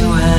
you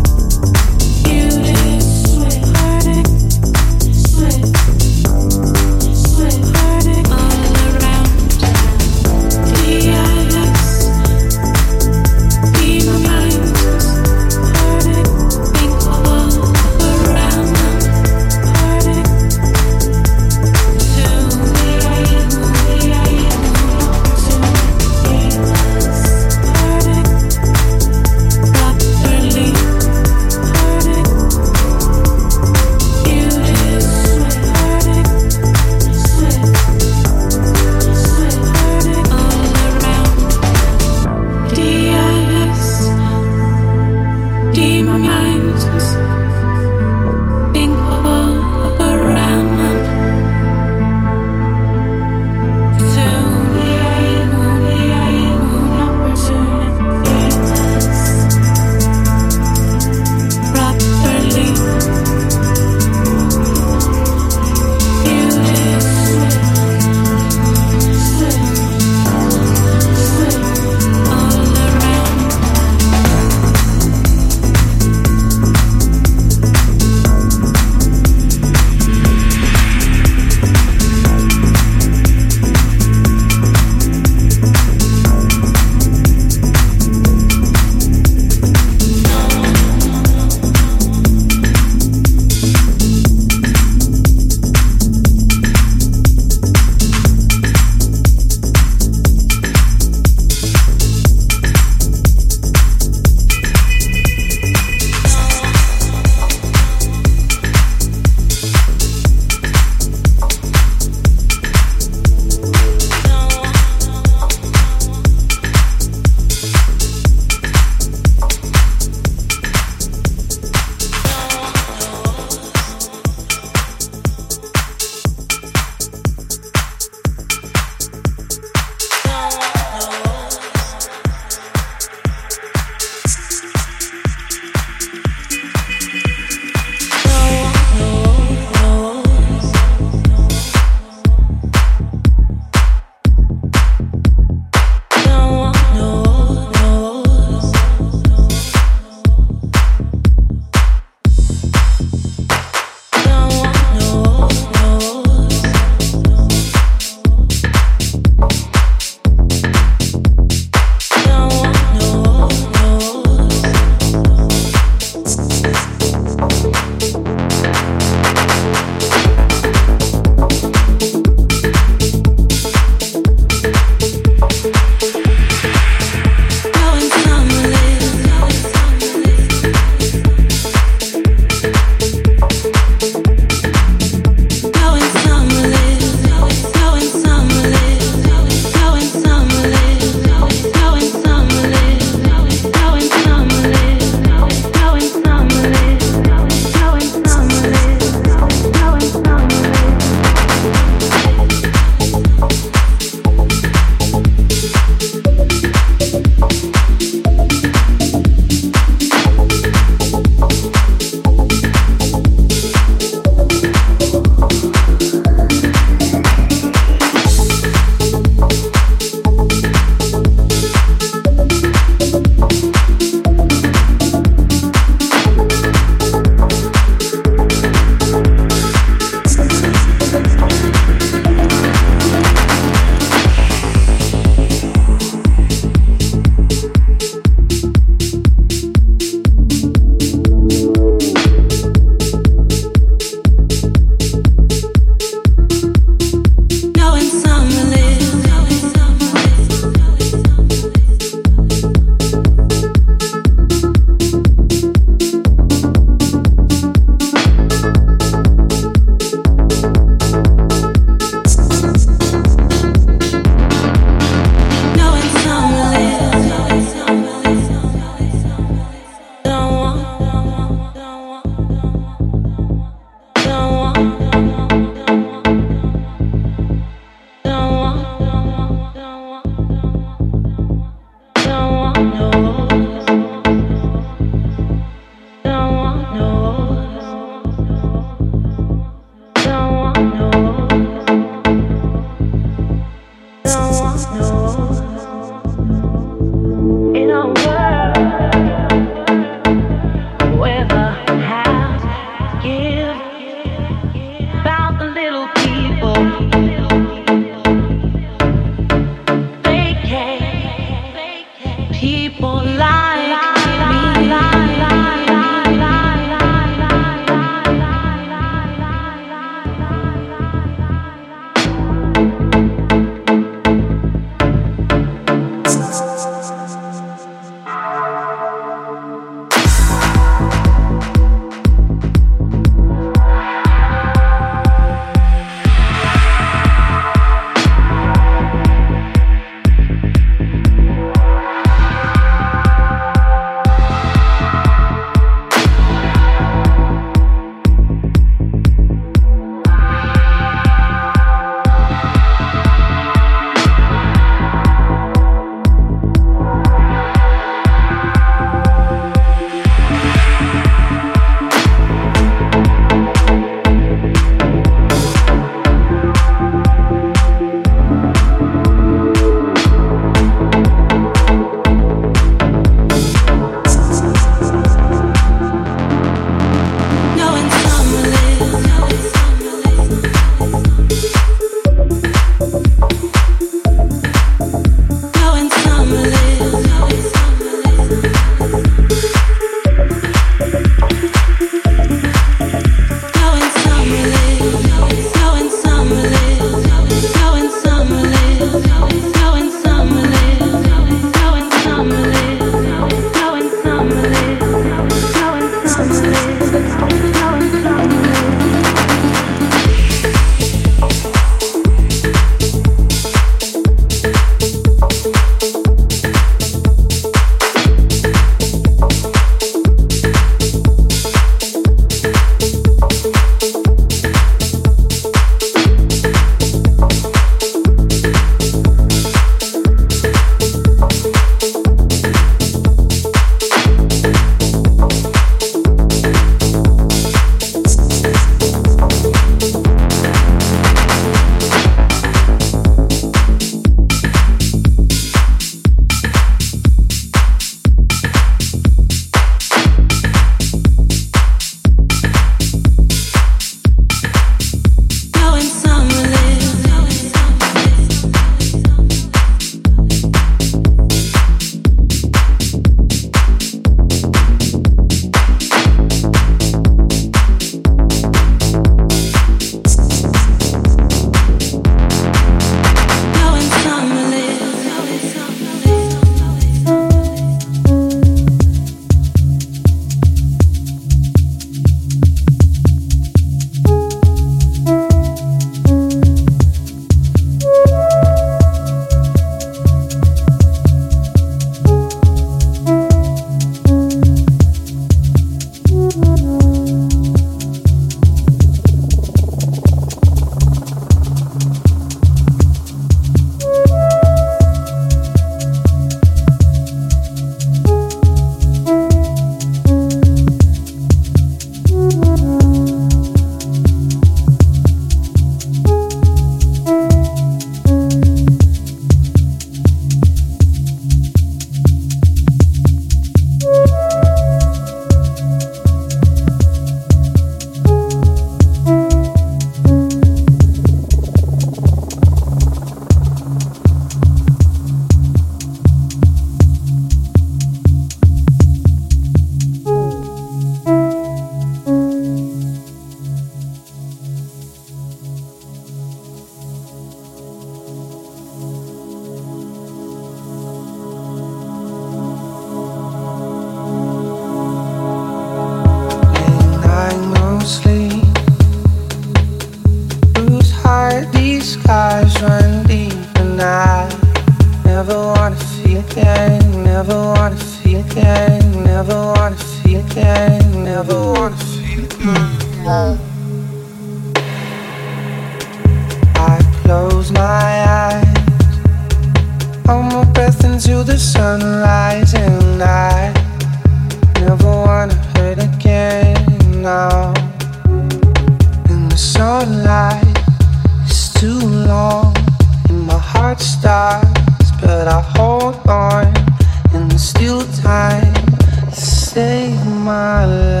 my life.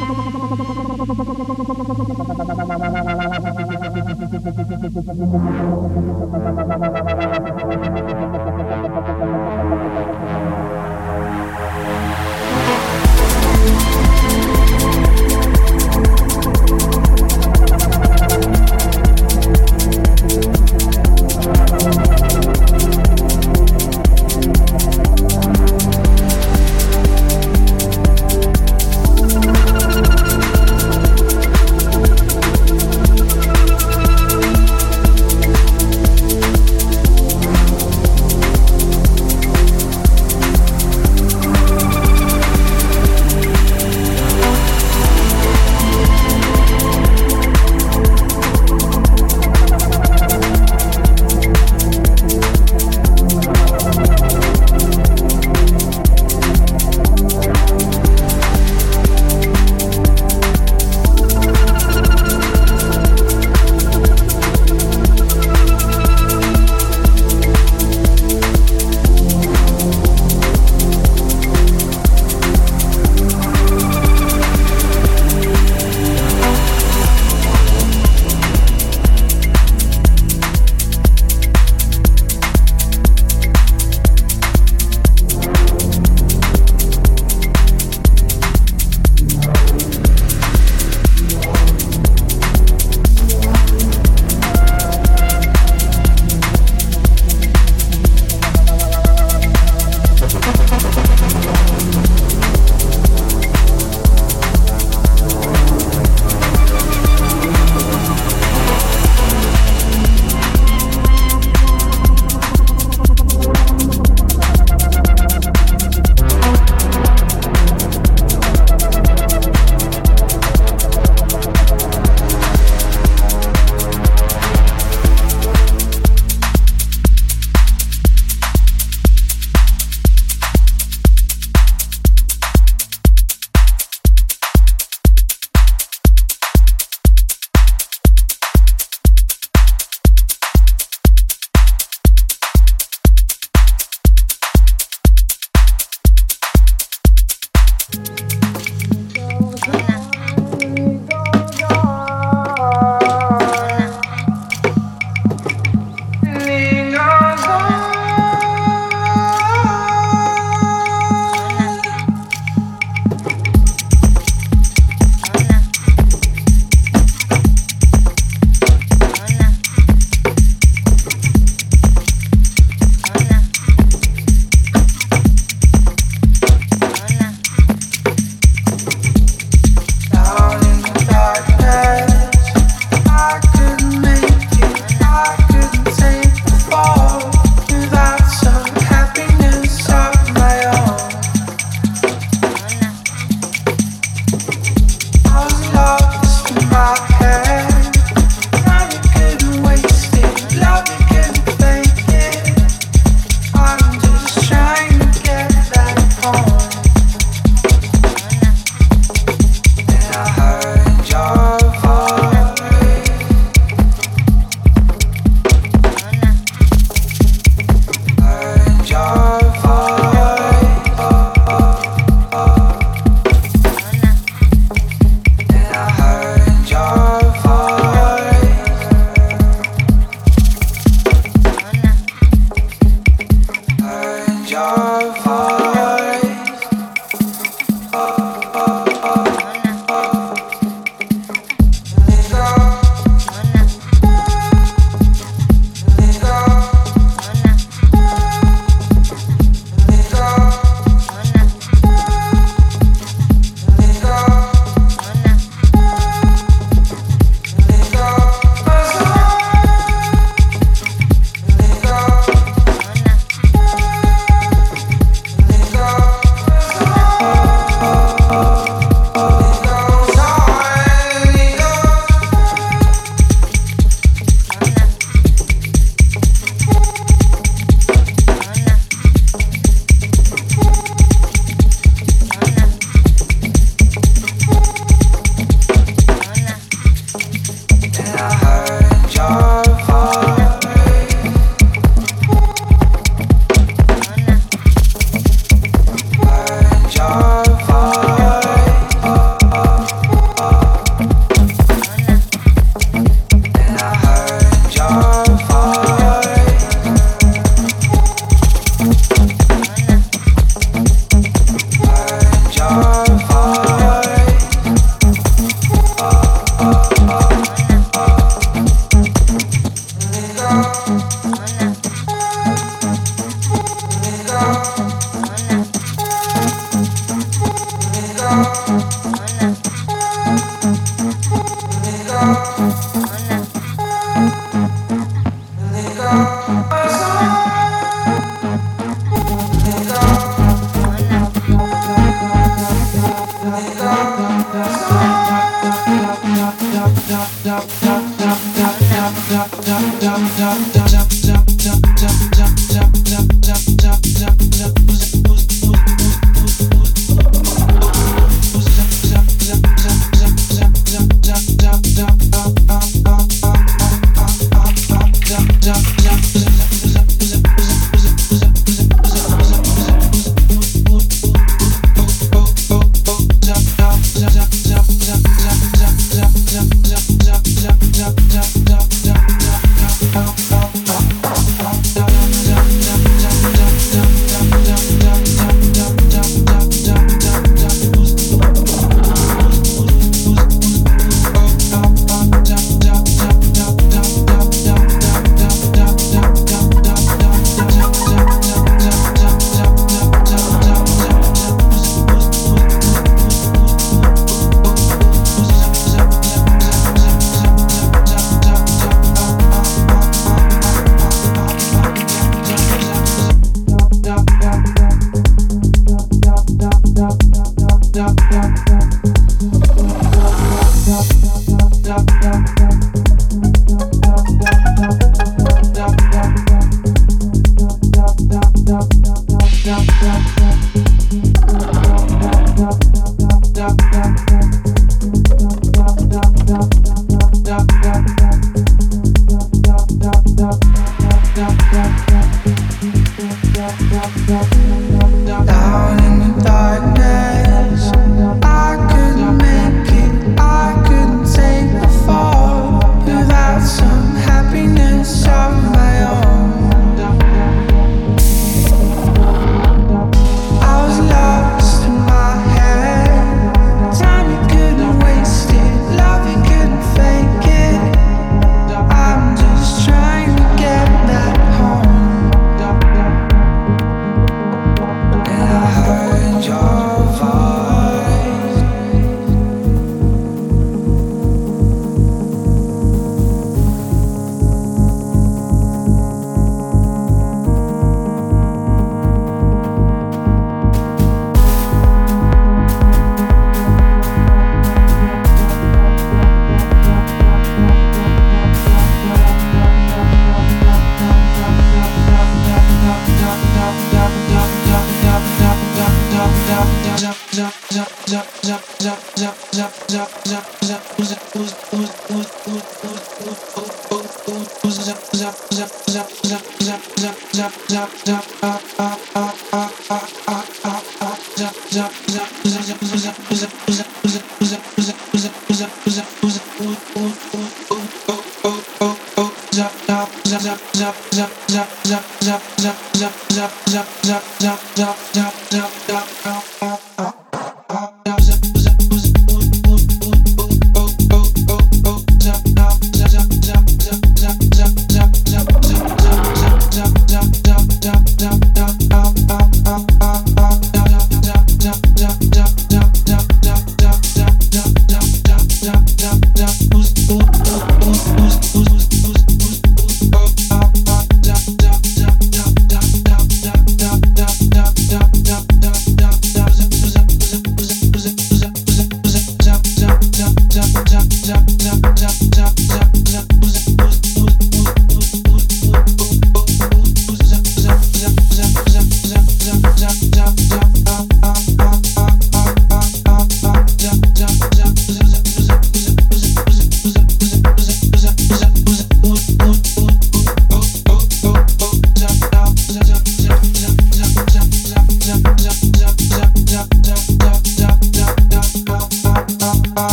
Thank you. Zap, zap, zap, zap, zap, zap, zap, zap, zap, zap, zap, zap, zap, zap, zap, zap,